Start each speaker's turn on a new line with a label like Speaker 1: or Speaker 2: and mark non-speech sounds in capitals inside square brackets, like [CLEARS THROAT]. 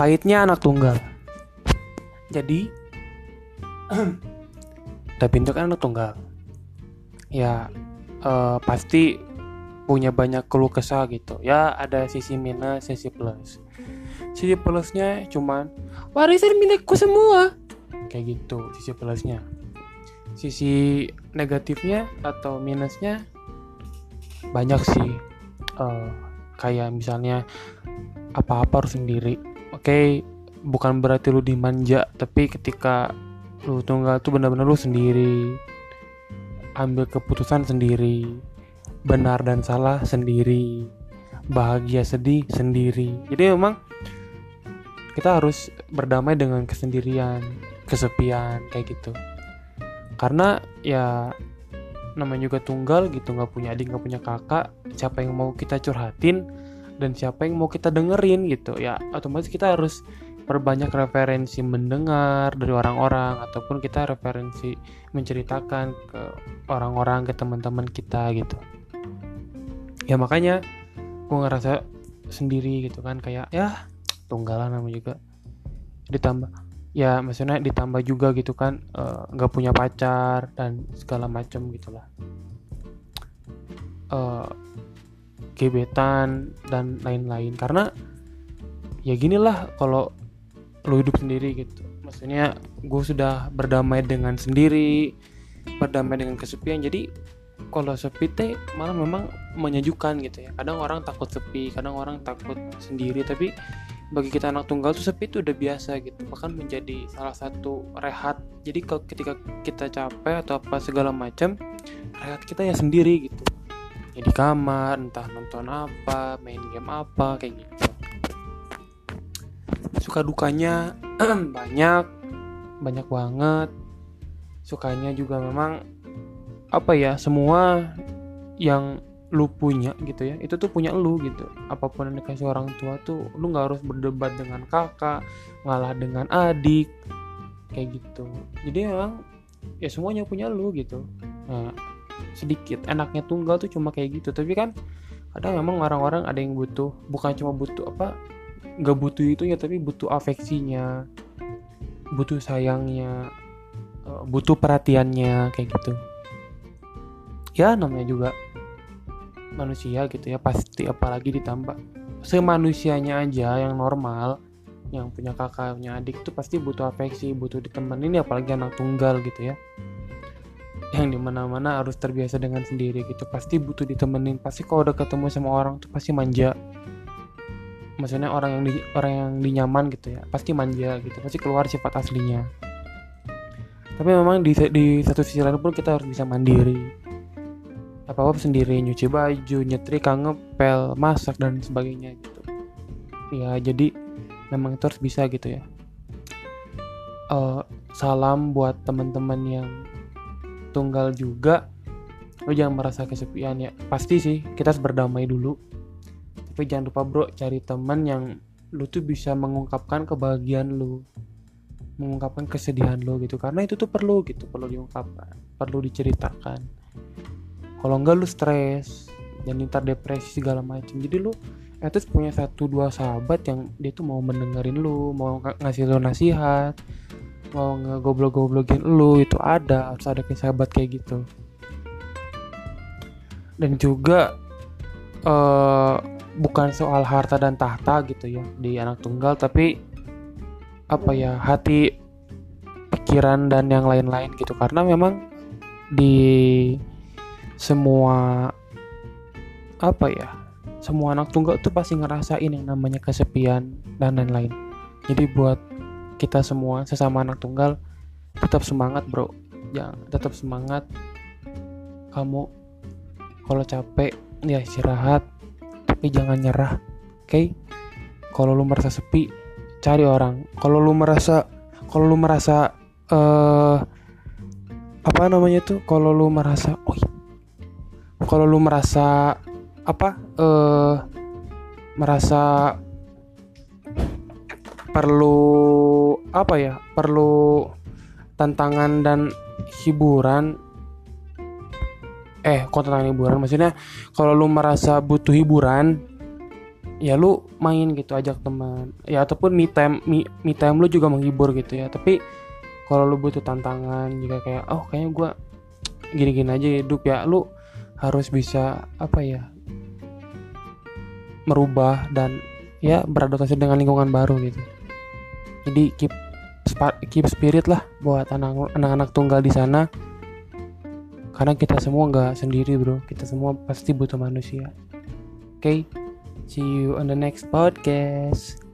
Speaker 1: pahitnya anak tunggal. Jadi [CLEARS THROAT] tapi itu kan anak tunggal. Ya eh, pasti punya banyak keluh kesah gitu. Ya ada sisi minus sisi plus. Sisi plusnya cuman warisan milikku semua. Kayak gitu sisi plusnya. Sisi negatifnya atau minusnya banyak sih. Eh, kayak misalnya apa-apa harus sendiri oke bukan berarti lu dimanja tapi ketika lu tunggal tuh benar-benar lu sendiri. Ambil keputusan sendiri. Benar dan salah sendiri. Bahagia sedih sendiri. Jadi memang kita harus berdamai dengan kesendirian kesepian kayak gitu. Karena ya namanya juga tunggal gitu nggak punya adik nggak punya kakak siapa yang mau kita curhatin dan siapa yang mau kita dengerin gitu. Ya otomatis kita harus perbanyak referensi mendengar dari orang-orang ataupun kita referensi menceritakan ke orang-orang ke teman-teman kita gitu. Ya makanya gue ngerasa sendiri gitu kan kayak ya tunggalan namanya juga. Ditambah ya maksudnya ditambah juga gitu kan eh, nggak punya pacar dan segala macam gitulah Eh, gebetan dan lain-lain. Karena ya ginilah kalau lu hidup sendiri gitu. Maksudnya gue sudah berdamai dengan sendiri berdamai dengan kesepian. Jadi kalau sepi teh malah memang menyejukkan gitu ya. Kadang orang takut sepi kadang orang takut sendiri. Tapi bagi kita anak tunggal tuh sepi itu udah biasa gitu. Bahkan menjadi salah satu rehat. Jadi kalau ketika kita capek atau apa segala macam rehat kita ya sendiri gitu ya di kamar entah nonton apa main game apa kayak gitu. Suka dukanya [CLEARS THROAT] banyak banyak banget. Sukanya juga memang apa ya semua yang lu punya gitu ya itu tuh punya lu gitu. Apa pun yang dikasih orang tua tuh lu nggak harus berdebat dengan kakak ngalah dengan adik kayak gitu. Jadi memang ya semuanya punya lu gitu. Nah sedikit. Enaknya tunggal tuh cuma kayak gitu. Tapi kan kadang memang orang-orang ada yang butuh bukan cuma butuh apa nggak butuh itu ya tapi butuh afeksinya butuh sayangnya eh, butuh perhatiannya kayak gitu. Ya namanya juga manusia gitu ya pasti apalagi ditambah semanusianya aja yang normal yang punya kakak punya adik itu pasti butuh afeksi butuh ditemenin ya apalagi anak tunggal gitu ya yang di mana-mana harus terbiasa dengan sendiri gitu. Pasti butuh ditemenin. Pasti kalau udah ketemu sama orang tuh pasti manja. Maksudnya orang yang di orang yang dinyaman gitu ya pasti manja gitu. Pasti keluar sifat aslinya. Tapi memang di, di satu sisi lain pun kita harus bisa mandiri. Apa apa sendiri nyuci baju nyetrika ngepel masak dan sebagainya gitu. Ya jadi memang itu harus bisa gitu ya. Eh, salam buat teman-teman yang tunggal juga. Lo jangan merasa kesepian ya. Pasti sih kita harus berdamai dulu. Tapi jangan lupa bro cari teman yang lu tuh bisa mengungkapkan kebahagiaan lu. Mengungkapkan kesedihan lu gitu. Karena itu tuh perlu gitu perlu diungkapkan perlu diceritakan. Kalau enggak lu stres dan ntar depresi segala macam jadi lu least punya satu dua sahabat yang dia tuh mau mendengarin lu mau ng- ngasih lu nasihat mau ngegoblok-goblokin lu itu ada harus ada sahabat kayak gitu. Dan juga eh bukan soal harta dan tahta gitu ya di anak tunggal tapi apa ya hati pikiran dan yang lain-lain gitu. Karena memang di semua apa ya semua anak tunggal tuh pasti ngerasain yang namanya kesepian dan lain-lain. Jadi buat kita semua sesama anak tunggal tetap semangat bro. Jangan tetap semangat. Kamu kalau capek ya istirahat. Tapi jangan nyerah oke? Kalau lu merasa sepi cari orang. Kalau lu merasa kalau lu merasa eh apa namanya tuh kalau lu merasa oh kalau lu merasa apa eh merasa perlu apa ya perlu tantangan dan hiburan. Eh kok tantangan hiburan? Maksudnya kalau lu merasa butuh hiburan ya lu main gitu ajak teman. Ya ataupun me time me, me time lu juga menghibur gitu ya. Tapi kalau lu butuh tantangan juga kayak oh kayaknya gue gini-gini aja hidup ya lu harus bisa apa ya merubah dan ya beradaptasi dengan lingkungan baru gitu jadi keep keep spirit lah buat anak-anak tunggal di sana. Karena kita semua nggak sendiri bro. Kita semua pasti butuh manusia. Oke okay? see you on the next podcast